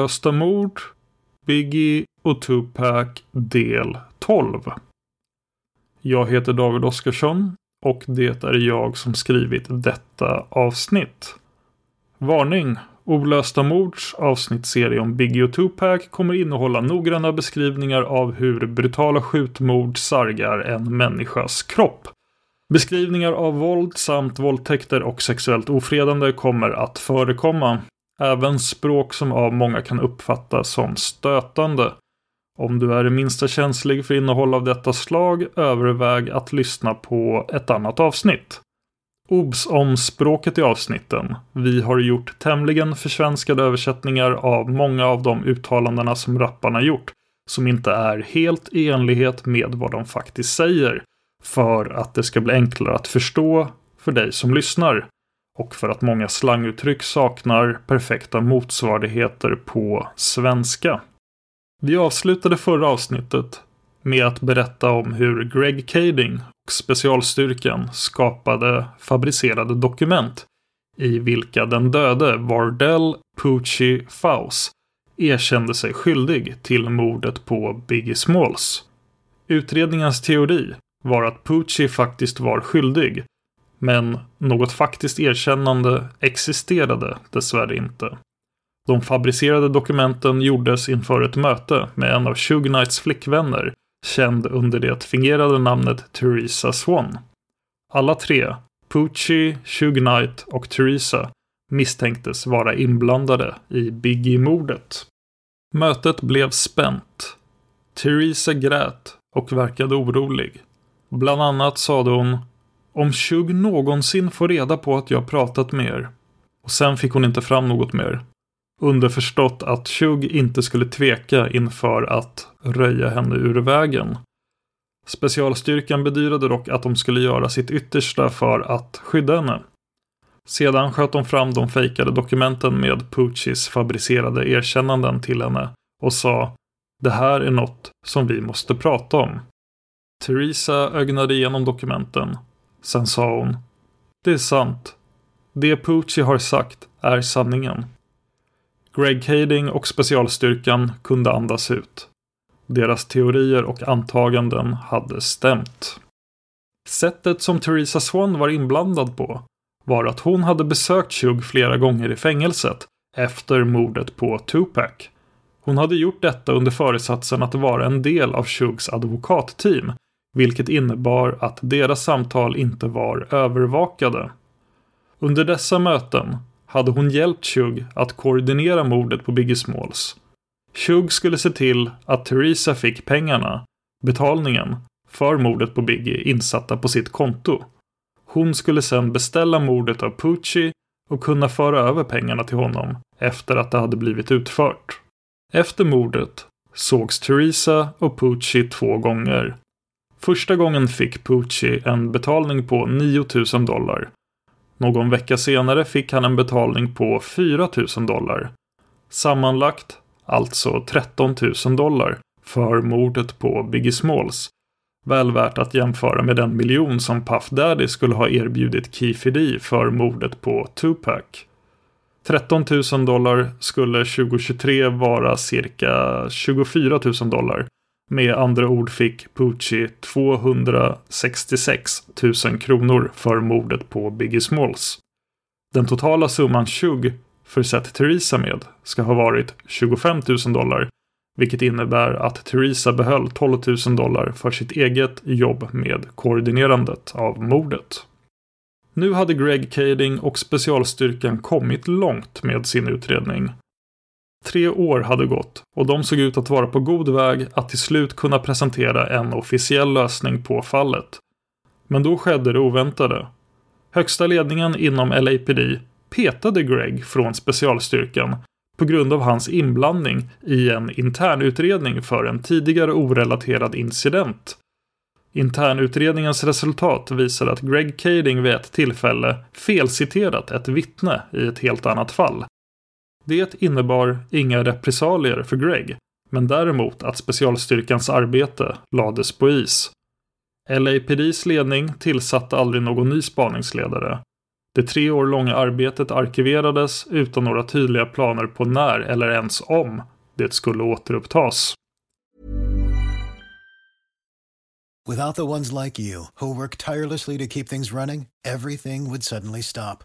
Olösta mord, Biggie och Tupac del 12. Jag heter David Oskarsson och det är jag som skrivit detta avsnitt. Varning! Olösta mords avsnittsserie om Biggie och Tupac kommer innehålla noggranna beskrivningar av hur brutala skjutmord sargar en människas kropp. Beskrivningar av våld samt våldtäkter och sexuellt ofredande kommer att förekomma. Även språk som av många kan uppfattas som stötande. Om du är det minsta känslig för innehåll av detta slag, överväg att lyssna på ett annat avsnitt. Obs om språket i avsnitten. Vi har gjort tämligen försvenskade översättningar av många av de uttalandena som rapparna gjort, som inte är helt i enlighet med vad de faktiskt säger, för att det ska bli enklare att förstå för dig som lyssnar och för att många slanguttryck saknar perfekta motsvarigheter på svenska. Vi avslutade förra avsnittet med att berätta om hur Greg Kading och specialstyrkan skapade fabricerade dokument i vilka den döde Wardell Pucci Faus erkände sig skyldig till mordet på Biggie Smalls. Utredningens teori var att Pucci faktiskt var skyldig men något faktiskt erkännande existerade dessvärre inte. De fabricerade dokumenten gjordes inför ett möte med en av Suge Knights flickvänner, känd under det fingerade namnet Theresa Swan. Alla tre, Pucci, Suge Knight och Theresa, misstänktes vara inblandade i Biggie-mordet. Mötet blev spänt. Theresa grät och verkade orolig. Bland annat sade hon om Shug någonsin får reda på att jag pratat med er. Och sen fick hon inte fram något mer. Underförstått att Shug inte skulle tveka inför att röja henne ur vägen. Specialstyrkan bedyrade dock att de skulle göra sitt yttersta för att skydda henne. Sedan sköt de fram de fejkade dokumenten med Puccis fabricerade erkännanden till henne och sa Det här är något som vi måste prata om. Theresa ögnade igenom dokumenten Sen sa hon. Det är sant. Det Pucci har sagt är sanningen. Greg Hading och specialstyrkan kunde andas ut. Deras teorier och antaganden hade stämt. Sättet som Theresa Swan var inblandad på var att hon hade besökt Chug flera gånger i fängelset efter mordet på Tupac. Hon hade gjort detta under föresatsen att vara en del av Chugs advokatteam, vilket innebar att deras samtal inte var övervakade. Under dessa möten hade hon hjälpt Chug att koordinera mordet på Biggie Smalls. Chug skulle se till att Theresa fick pengarna, betalningen, för mordet på Biggie insatta på sitt konto. Hon skulle sedan beställa mordet av Pucci och kunna föra över pengarna till honom efter att det hade blivit utfört. Efter mordet sågs Theresa och Pucci två gånger. Första gången fick Pucci en betalning på 9000 dollar. Någon vecka senare fick han en betalning på 4000 dollar. Sammanlagt alltså 13 000 dollar för mordet på Biggie Smalls. Väl värt att jämföra med den miljon som Puff Daddy skulle ha erbjudit Keefe för mordet på Tupac. 13 000 dollar skulle 2023 vara cirka 24 000 dollar. Med andra ord fick Pucci 266 000 kronor för mordet på Biggie Smalls. Den totala summan Shug försett Theresa med ska ha varit 25 000 dollar. Vilket innebär att Theresa behöll 12 000 dollar för sitt eget jobb med koordinerandet av mordet. Nu hade Greg Kading och specialstyrkan kommit långt med sin utredning. Tre år hade gått och de såg ut att vara på god väg att till slut kunna presentera en officiell lösning på fallet. Men då skedde det oväntade. Högsta ledningen inom LAPD petade Greg från specialstyrkan på grund av hans inblandning i en internutredning för en tidigare orelaterad incident. Internutredningens resultat visade att Greg Kading vid ett tillfälle felciterat ett vittne i ett helt annat fall. Det innebar inga repressalier för Greg, men däremot att specialstyrkans arbete lades på is. LAPDs ledning tillsatte aldrig någon ny spaningsledare. Det tre år långa arbetet arkiverades utan några tydliga planer på när eller ens om det skulle återupptas. Without the ones like you, who work tirelessly to keep things running, everything would suddenly stop.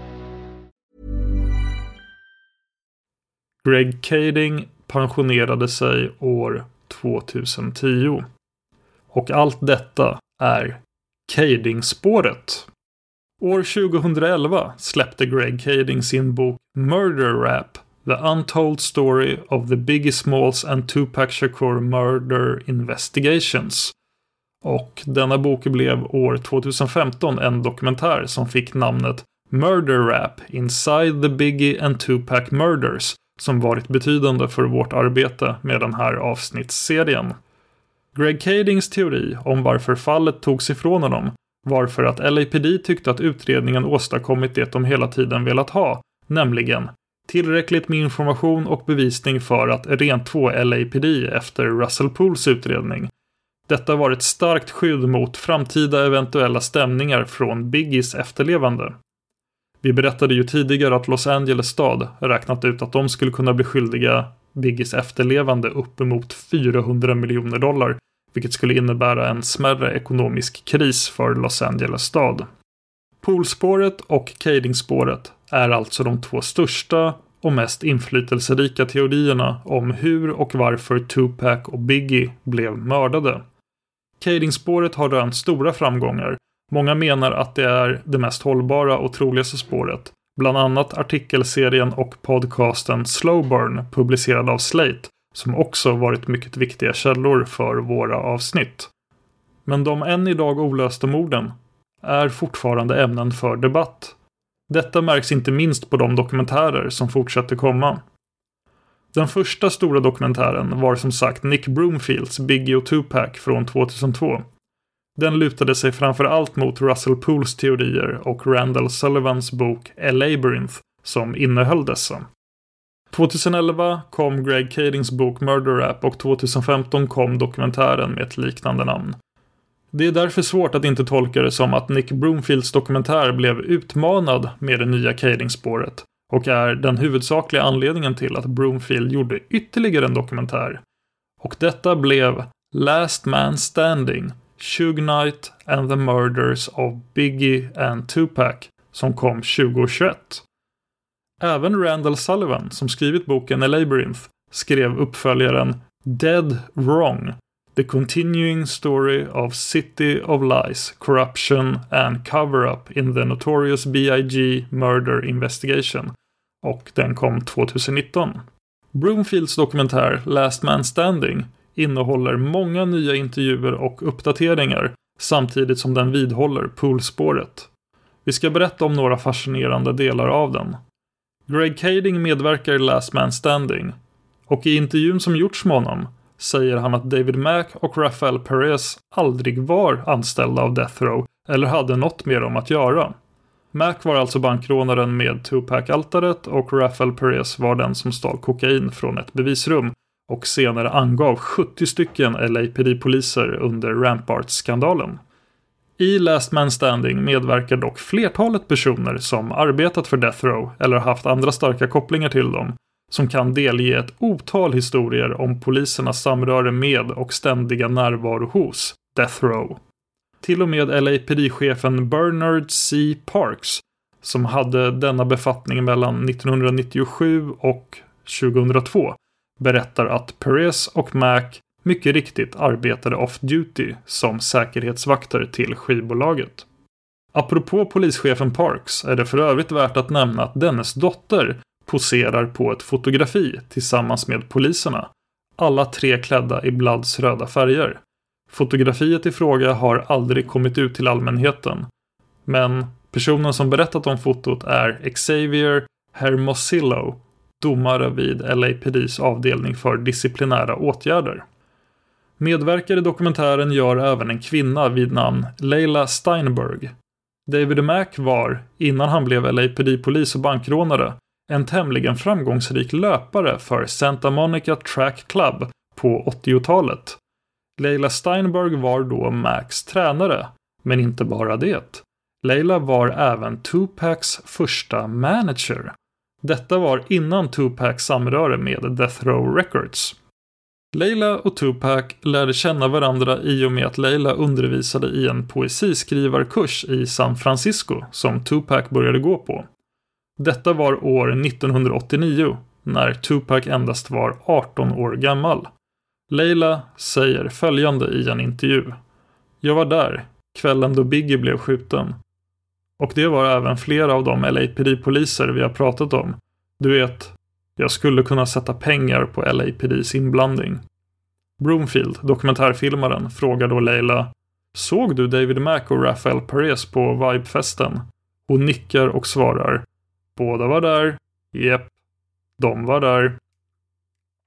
Greg Kading pensionerade sig år 2010. Och allt detta är Kading-spåret. År 2011 släppte Greg Kading sin bok Murder Rap The Untold Story of the Biggie Smalls and Tupac Shakur Murder Investigations. Och denna bok blev år 2015 en dokumentär som fick namnet Murder Rap Inside the Biggie and Tupac Murders som varit betydande för vårt arbete med den här avsnittsserien. Greg Kadings teori om varför fallet togs ifrån honom var för att LAPD tyckte att utredningen åstadkommit det de hela tiden velat ha, nämligen tillräckligt med information och bevisning för att rentvå LAPD efter Russell Pools utredning. Detta var ett starkt skydd mot framtida eventuella stämningar från Biggies efterlevande. Vi berättade ju tidigare att Los Angeles stad räknat ut att de skulle kunna bli skyldiga Biggies efterlevande uppemot 400 miljoner dollar, vilket skulle innebära en smärre ekonomisk kris för Los Angeles stad. Poolspåret och Kadingspåret är alltså de två största och mest inflytelserika teorierna om hur och varför Tupac och Biggie blev mördade. Kadingspåret har rönt stora framgångar Många menar att det är det mest hållbara och troligaste spåret. Bland annat artikelserien och podcasten Slowburn publicerad av Slate som också varit mycket viktiga källor för våra avsnitt. Men de än idag olösta morden är fortfarande ämnen för debatt. Detta märks inte minst på de dokumentärer som fortsätter komma. Den första stora dokumentären var som sagt Nick Broomfields Biggie och Tupac från 2002. Den lutade sig framför allt mot Russell Pools teorier och Randall Sullivans bok A Labyrinth som innehöll dessa. 2011 kom Greg Kadings bok Murder Rap och 2015 kom dokumentären med ett liknande namn. Det är därför svårt att inte tolka det som att Nick Broomfields dokumentär blev utmanad med det nya Kading-spåret och är den huvudsakliga anledningen till att Broomfield gjorde ytterligare en dokumentär. Och detta blev Last Man Standing, Suge Knight and the Murders of Biggie and Tupac som kom 2021. Även Randall Sullivan, som skrivit boken A Labyrinth, skrev uppföljaren Dead Wrong The Continuing Story of City of Lies, Corruption and Cover-Up in the Notorious B.I.G. Murder Investigation och den kom 2019. Broomfields dokumentär Last Man Standing innehåller många nya intervjuer och uppdateringar samtidigt som den vidhåller poolspåret. Vi ska berätta om några fascinerande delar av den. Greg Kading medverkar i Last Man Standing och i intervjun som gjorts med honom säger han att David Mack och Rafael Perez aldrig var anställda av Death Row eller hade något med dem att göra. Mac var alltså bankrånaren med Tupac-altaret och Rafael Perez var den som stal kokain från ett bevisrum och senare angav 70 stycken LAPD-poliser under Rampart-skandalen. I Last Man Standing medverkar dock flertalet personer som arbetat för Death Row eller haft andra starka kopplingar till dem som kan delge ett otal historier om polisernas samröre med och ständiga närvaro hos Death Row. Till och med LAPD-chefen Bernard C. Parks, som hade denna befattning mellan 1997 och 2002, berättar att Perez och Mac mycket riktigt arbetade off-duty som säkerhetsvakter till skivbolaget. Apropå polischefen Parks är det för övrigt värt att nämna att dennes dotter poserar på ett fotografi tillsammans med poliserna. Alla tre klädda i Bloods röda färger. Fotografiet i fråga har aldrig kommit ut till allmänheten. Men personen som berättat om fotot är Xavier Hermosillo, domare vid LAPDs avdelning för disciplinära åtgärder. Medverkar i dokumentären gör även en kvinna vid namn Leila Steinberg. David Mack var, innan han blev LAPD-polis och bankrånare, en tämligen framgångsrik löpare för Santa Monica Track Club på 80-talet. Leila Steinberg var då Macks tränare, men inte bara det. Leila var även Tupacs första manager. Detta var innan Tupacs samröre med Death Row Records. Leila och Tupac lärde känna varandra i och med att Leila undervisade i en poesiskrivarkurs i San Francisco som Tupac började gå på. Detta var år 1989 när Tupac endast var 18 år gammal. Leila säger följande i en intervju. Jag var där, kvällen då Biggie blev skjuten. Och det var även flera av de LAPD-poliser vi har pratat om. Du vet, jag skulle kunna sätta pengar på LAPDs inblandning. Broomfield, dokumentärfilmaren, frågar då Leila Såg du David Mack och Rafael Perez på Vibe-festen? Hon nickar och svarar Båda var där. Jep. De var där.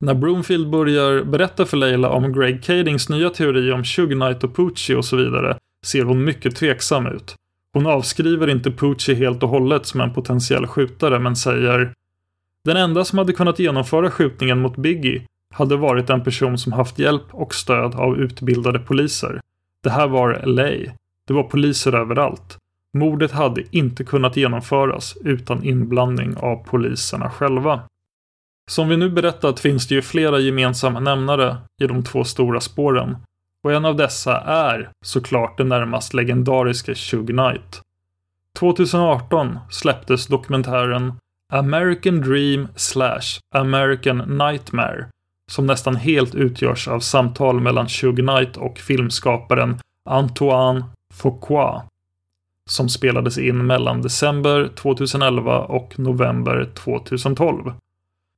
När Broomfield börjar berätta för Leila om Greg Kadings nya teori om Suge Knight och Pucci och så vidare ser hon mycket tveksam ut. Hon avskriver inte Pucci helt och hållet som en potentiell skjutare men säger Den enda som hade kunnat genomföra skjutningen mot Biggie hade varit en person som haft hjälp och stöd av utbildade poliser. Det här var LA. Det var poliser överallt. Mordet hade inte kunnat genomföras utan inblandning av poliserna själva. Som vi nu berättat finns det ju flera gemensamma nämnare i de två stora spåren och en av dessa är såklart den närmast legendariska Suge Knight. 2018 släpptes dokumentären American Dream slash American Nightmare som nästan helt utgörs av samtal mellan Suge Knight och filmskaparen Antoine Fuqua som spelades in mellan december 2011 och november 2012.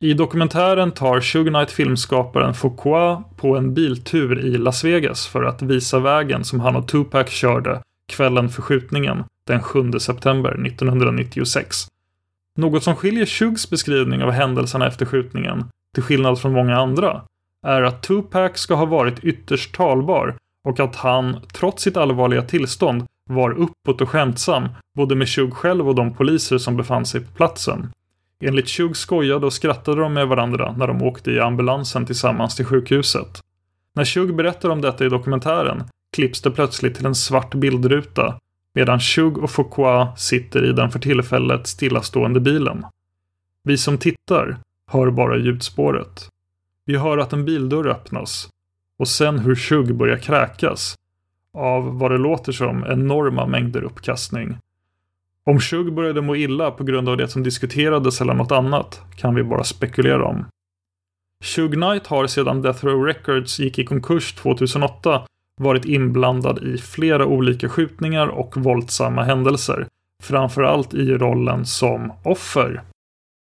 I dokumentären tar Sugar Knight-filmskaparen Foucault på en biltur i Las Vegas för att visa vägen som han och Tupac körde kvällen för skjutningen den 7 september 1996. Något som skiljer Shugs beskrivning av händelserna efter skjutningen, till skillnad från många andra, är att Tupac ska ha varit ytterst talbar och att han, trots sitt allvarliga tillstånd, var uppåt och skämtsam både med Shug själv och de poliser som befann sig på platsen. Enligt Chug skojade och skrattade de med varandra när de åkte i ambulansen tillsammans till sjukhuset. När Chug berättar om detta i dokumentären klipps det plötsligt till en svart bildruta medan Chug och Foucault sitter i den för tillfället stillastående bilen. Vi som tittar hör bara ljudspåret. Vi hör att en bildörr öppnas och sen hur Chug börjar kräkas av vad det låter som enorma mängder uppkastning. Om Shug började må illa på grund av det som diskuterades eller något annat kan vi bara spekulera om. Shug Knight har sedan Death Row Records gick i konkurs 2008 varit inblandad i flera olika skjutningar och våldsamma händelser, framförallt i rollen som offer.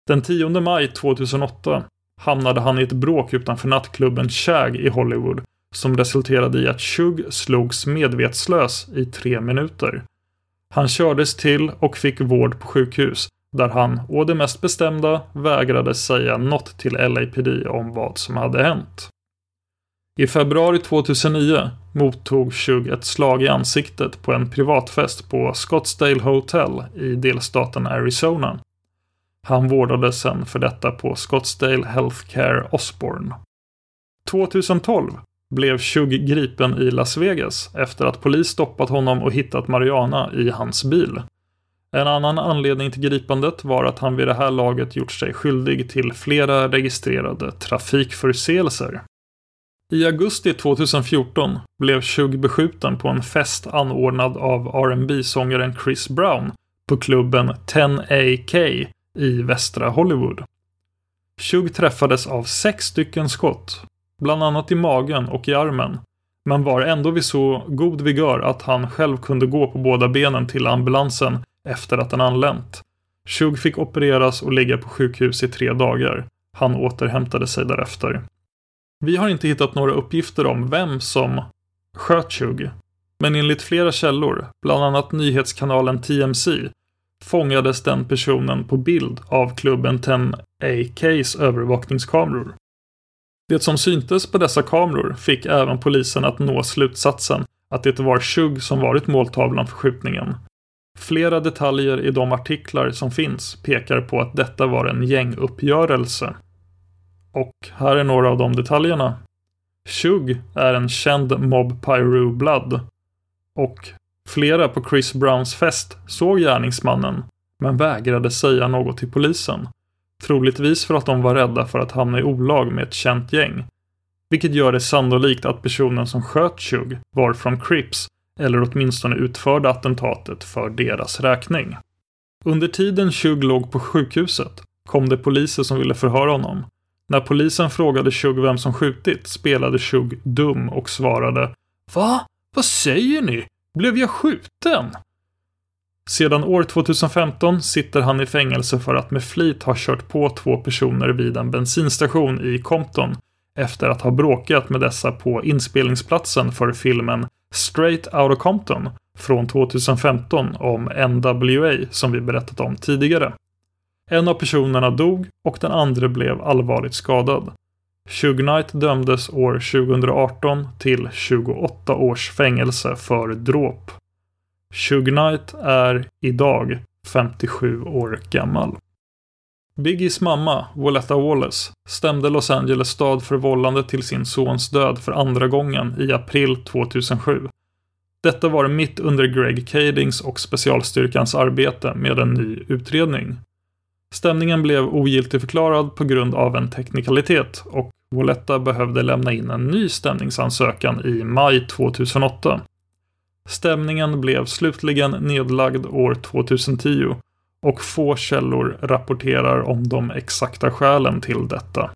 Den 10 maj 2008 hamnade han i ett bråk utanför nattklubben Shag i Hollywood som resulterade i att Shug slogs medvetslös i tre minuter. Han kördes till och fick vård på sjukhus där han å det mest bestämda vägrade säga något till LAPD om vad som hade hänt. I februari 2009 mottog Shug ett slag i ansiktet på en privatfest på Scottsdale Hotel i delstaten Arizona. Han vårdades sen för detta på Scottsdale Healthcare Osborne. 2012 blev Shug gripen i Las Vegas efter att polis stoppat honom och hittat Mariana i hans bil. En annan anledning till gripandet var att han vid det här laget gjort sig skyldig till flera registrerade trafikförseelser. I augusti 2014 blev Shug beskjuten på en fest anordnad av rb sångaren Chris Brown på klubben 10AK i västra Hollywood. Shug träffades av sex stycken skott, bland annat i magen och i armen, men var ändå vid så god vigör att han själv kunde gå på båda benen till ambulansen efter att den anlänt. Shug fick opereras och ligga på sjukhus i tre dagar. Han återhämtade sig därefter. Vi har inte hittat några uppgifter om vem som sköt Shug, men enligt flera källor, bland annat nyhetskanalen TMC, fångades den personen på bild av klubben 10AKs övervakningskameror. Det som syntes på dessa kameror fick även polisen att nå slutsatsen att det var Shug som varit måltavlan för skjutningen. Flera detaljer i de artiklar som finns pekar på att detta var en gänguppgörelse. Och här är några av de detaljerna. Shug är en känd Mob Pyro Blood. Och flera på Chris Browns fest såg gärningsmannen, men vägrade säga något till polisen. Troligtvis för att de var rädda för att hamna i olag med ett känt gäng. Vilket gör det sannolikt att personen som sköt Chug var från Crips eller åtminstone utförde attentatet för deras räkning. Under tiden Chug låg på sjukhuset kom det poliser som ville förhöra honom. När polisen frågade Chug vem som skjutit spelade Chug dum och svarade Va? Vad säger ni? Blev jag skjuten? Sedan år 2015 sitter han i fängelse för att med flit ha kört på två personer vid en bensinstation i Compton efter att ha bråkat med dessa på inspelningsplatsen för filmen Straight Outta Compton från 2015 om NWA som vi berättat om tidigare. En av personerna dog och den andra blev allvarligt skadad. Shug Knight dömdes år 2018 till 28 års fängelse för dråp. Shug Knight är idag 57 år gammal. Biggies mamma, Walletta Wallace, stämde Los Angeles stad för vållande till sin sons död för andra gången i april 2007. Detta var mitt under Greg Kadings och specialstyrkans arbete med en ny utredning. Stämningen blev ogiltigförklarad på grund av en teknikalitet och Walletta behövde lämna in en ny stämningsansökan i maj 2008. Stämningen blev slutligen nedlagd år 2010 och få källor rapporterar om de exakta skälen till detta.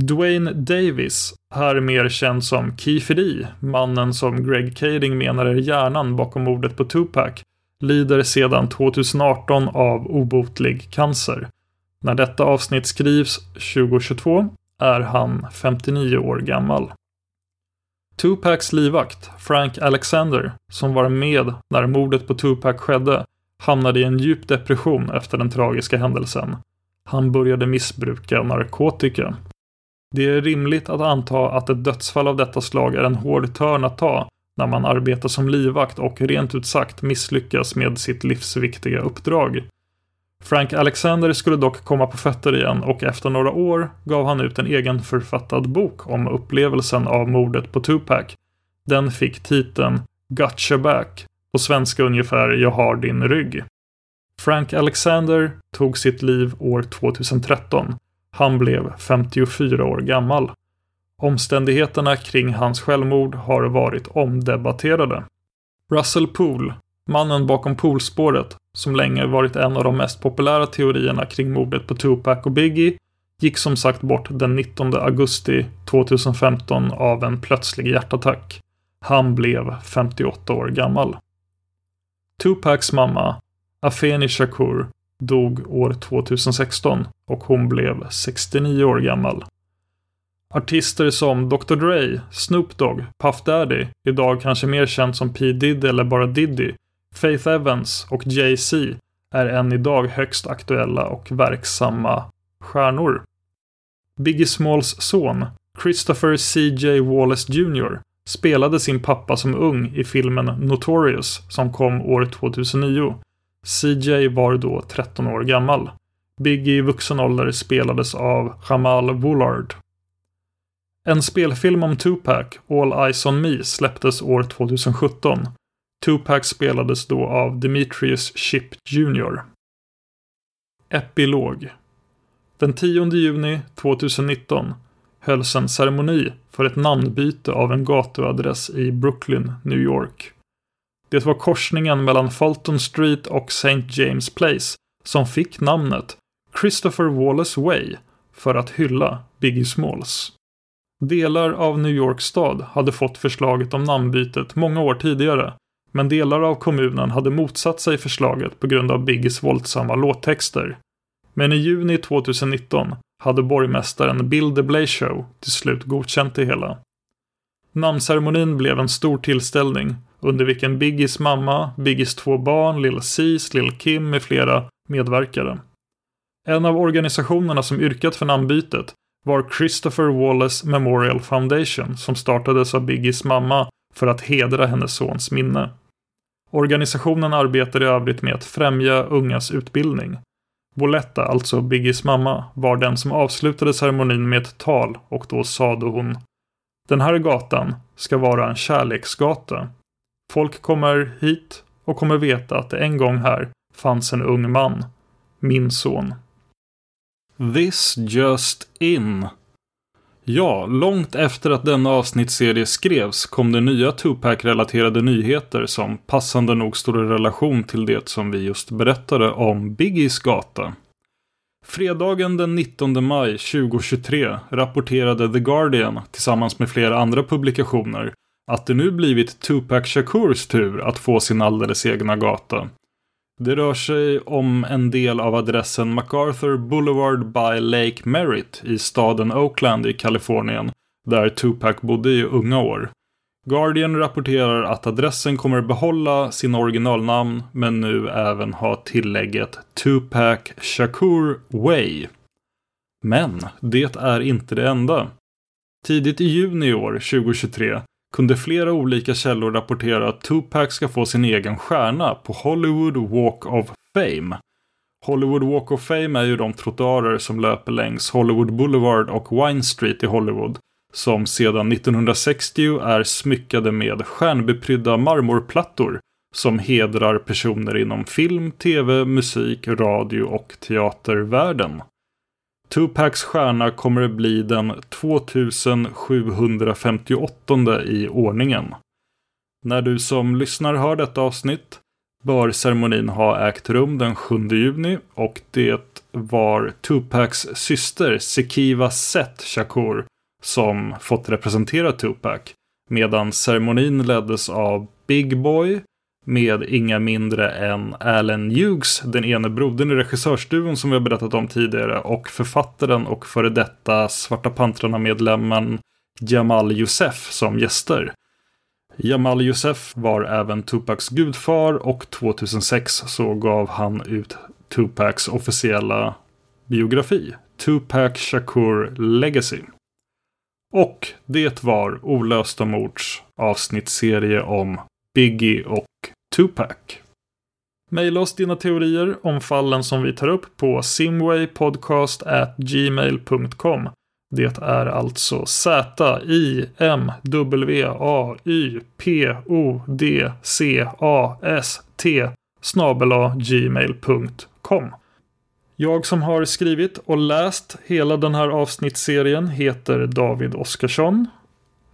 Dwayne Davis, här mer känd som Kifidi, mannen som Greg Kading menar är hjärnan bakom mordet på Tupac, lider sedan 2018 av obotlig cancer. När detta avsnitt skrivs 2022 är han 59 år gammal. Tupacs livvakt, Frank Alexander, som var med när mordet på Tupac skedde, hamnade i en djup depression efter den tragiska händelsen. Han började missbruka narkotika. Det är rimligt att anta att ett dödsfall av detta slag är en hård törn att ta när man arbetar som livvakt och rent ut sagt misslyckas med sitt livsviktiga uppdrag. Frank Alexander skulle dock komma på fötter igen och efter några år gav han ut en egen författad bok om upplevelsen av mordet på Tupac. Den fick titeln Gotcha Back, på svenska ungefär Jag har din rygg. Frank Alexander tog sitt liv år 2013. Han blev 54 år gammal. Omständigheterna kring hans självmord har varit omdebatterade. Russell Poole, mannen bakom poolspåret, som länge varit en av de mest populära teorierna kring mordet på Tupac och Biggie, gick som sagt bort den 19 augusti 2015 av en plötslig hjärtattack. Han blev 58 år gammal. Tupacs mamma, Afeni Shakur, dog år 2016 och hon blev 69 år gammal. Artister som Dr Dre, Snoop Dogg, Puff Daddy, idag kanske mer känd som P Diddy eller bara Diddy, Faith Evans och Jay-Z är än idag högst aktuella och verksamma stjärnor. Biggie Smalls son, Christopher C.J. Wallace Jr. spelade sin pappa som ung i filmen Notorious som kom år 2009. CJ var då 13 år gammal. Biggie i vuxen ålder spelades av Jamal Woolard. En spelfilm om Tupac, All Eyes On Me, släpptes år 2017. Tupac spelades då av Demetrius Ship Jr. Epilog Den 10 juni 2019 hölls en ceremoni för ett namnbyte av en gatuadress i Brooklyn, New York. Det var korsningen mellan Fulton Street och St. James Place som fick namnet Christopher Wallace Way för att hylla Biggie Smalls. Delar av New York stad hade fått förslaget om namnbytet många år tidigare, men delar av kommunen hade motsatt sig förslaget på grund av Biggies våldsamma låttexter. Men i juni 2019 hade borgmästaren Bill de Blasio till slut godkänt det hela. Namnceremonin blev en stor tillställning under vilken Biggies mamma, Biggies två barn, Lil Cis, Lil Kim med flera medverkade. En av organisationerna som yrkat för namnbytet var Christopher Wallace Memorial Foundation som startades av Biggies mamma för att hedra hennes sons minne. Organisationen arbetar i övrigt med att främja ungas utbildning. Boletta, alltså Biggies mamma, var den som avslutade ceremonin med ett tal och då sade hon Den här gatan ska vara en kärleksgata. Folk kommer hit och kommer veta att det en gång här fanns en ung man. Min son. This just in. Ja, långt efter att denna avsnittsserie skrevs kom det nya Tupac-relaterade nyheter som passande nog står i relation till det som vi just berättade om Biggies gata. Fredagen den 19 maj 2023 rapporterade The Guardian tillsammans med flera andra publikationer att det nu blivit Tupac Shakurs tur att få sin alldeles egna gata. Det rör sig om en del av adressen MacArthur Boulevard by Lake Merritt i staden Oakland i Kalifornien, där Tupac bodde i unga år. Guardian rapporterar att adressen kommer behålla sin originalnamn men nu även ha tillägget Tupac Shakur Way. Men det är inte det enda. Tidigt i juni i år, 2023, kunde flera olika källor rapportera att Tupac ska få sin egen stjärna på Hollywood Walk of Fame. Hollywood Walk of Fame är ju de trottoarer som löper längs Hollywood Boulevard och Wine Street i Hollywood. Som sedan 1960 är smyckade med stjärnbeprydda marmorplattor som hedrar personer inom film, tv, musik, radio och teatervärlden. Tupacs stjärna kommer att bli den 2758 i ordningen. När du som lyssnar hör detta avsnitt bör ceremonin ha ägt rum den 7 juni och det var Tupacs syster Sekiva Seth Shakur som fått representera Tupac medan ceremonin leddes av Big Boy, med inga mindre än Alan Hughes, den ene brodern i regissörsduon som vi har berättat om tidigare och författaren och före detta Svarta Pantrarna-medlemmen Jamal Youssef som gäster. Jamal Youssef var även Tupacs gudfar och 2006 så gav han ut Tupacs officiella biografi, Tupac Shakur Legacy. Och det var Olösta mords avsnittsserie om Biggie och Tupac. Maila oss dina teorier om fallen som vi tar upp på simwaypodcast@gmail.com. Det är alltså Z-I-M-W-A-Y-P-O-D-C-A-S-T gmail.com. Jag som har skrivit och läst hela den här avsnittsserien heter David Oskarsson.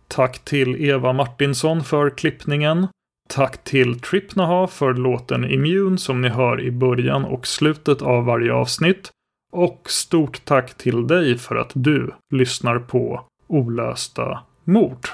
Tack till Eva Martinsson för klippningen. Tack till Tripnaha för låten Immune som ni hör i början och slutet av varje avsnitt. Och stort tack till dig för att du lyssnar på Olösta mord.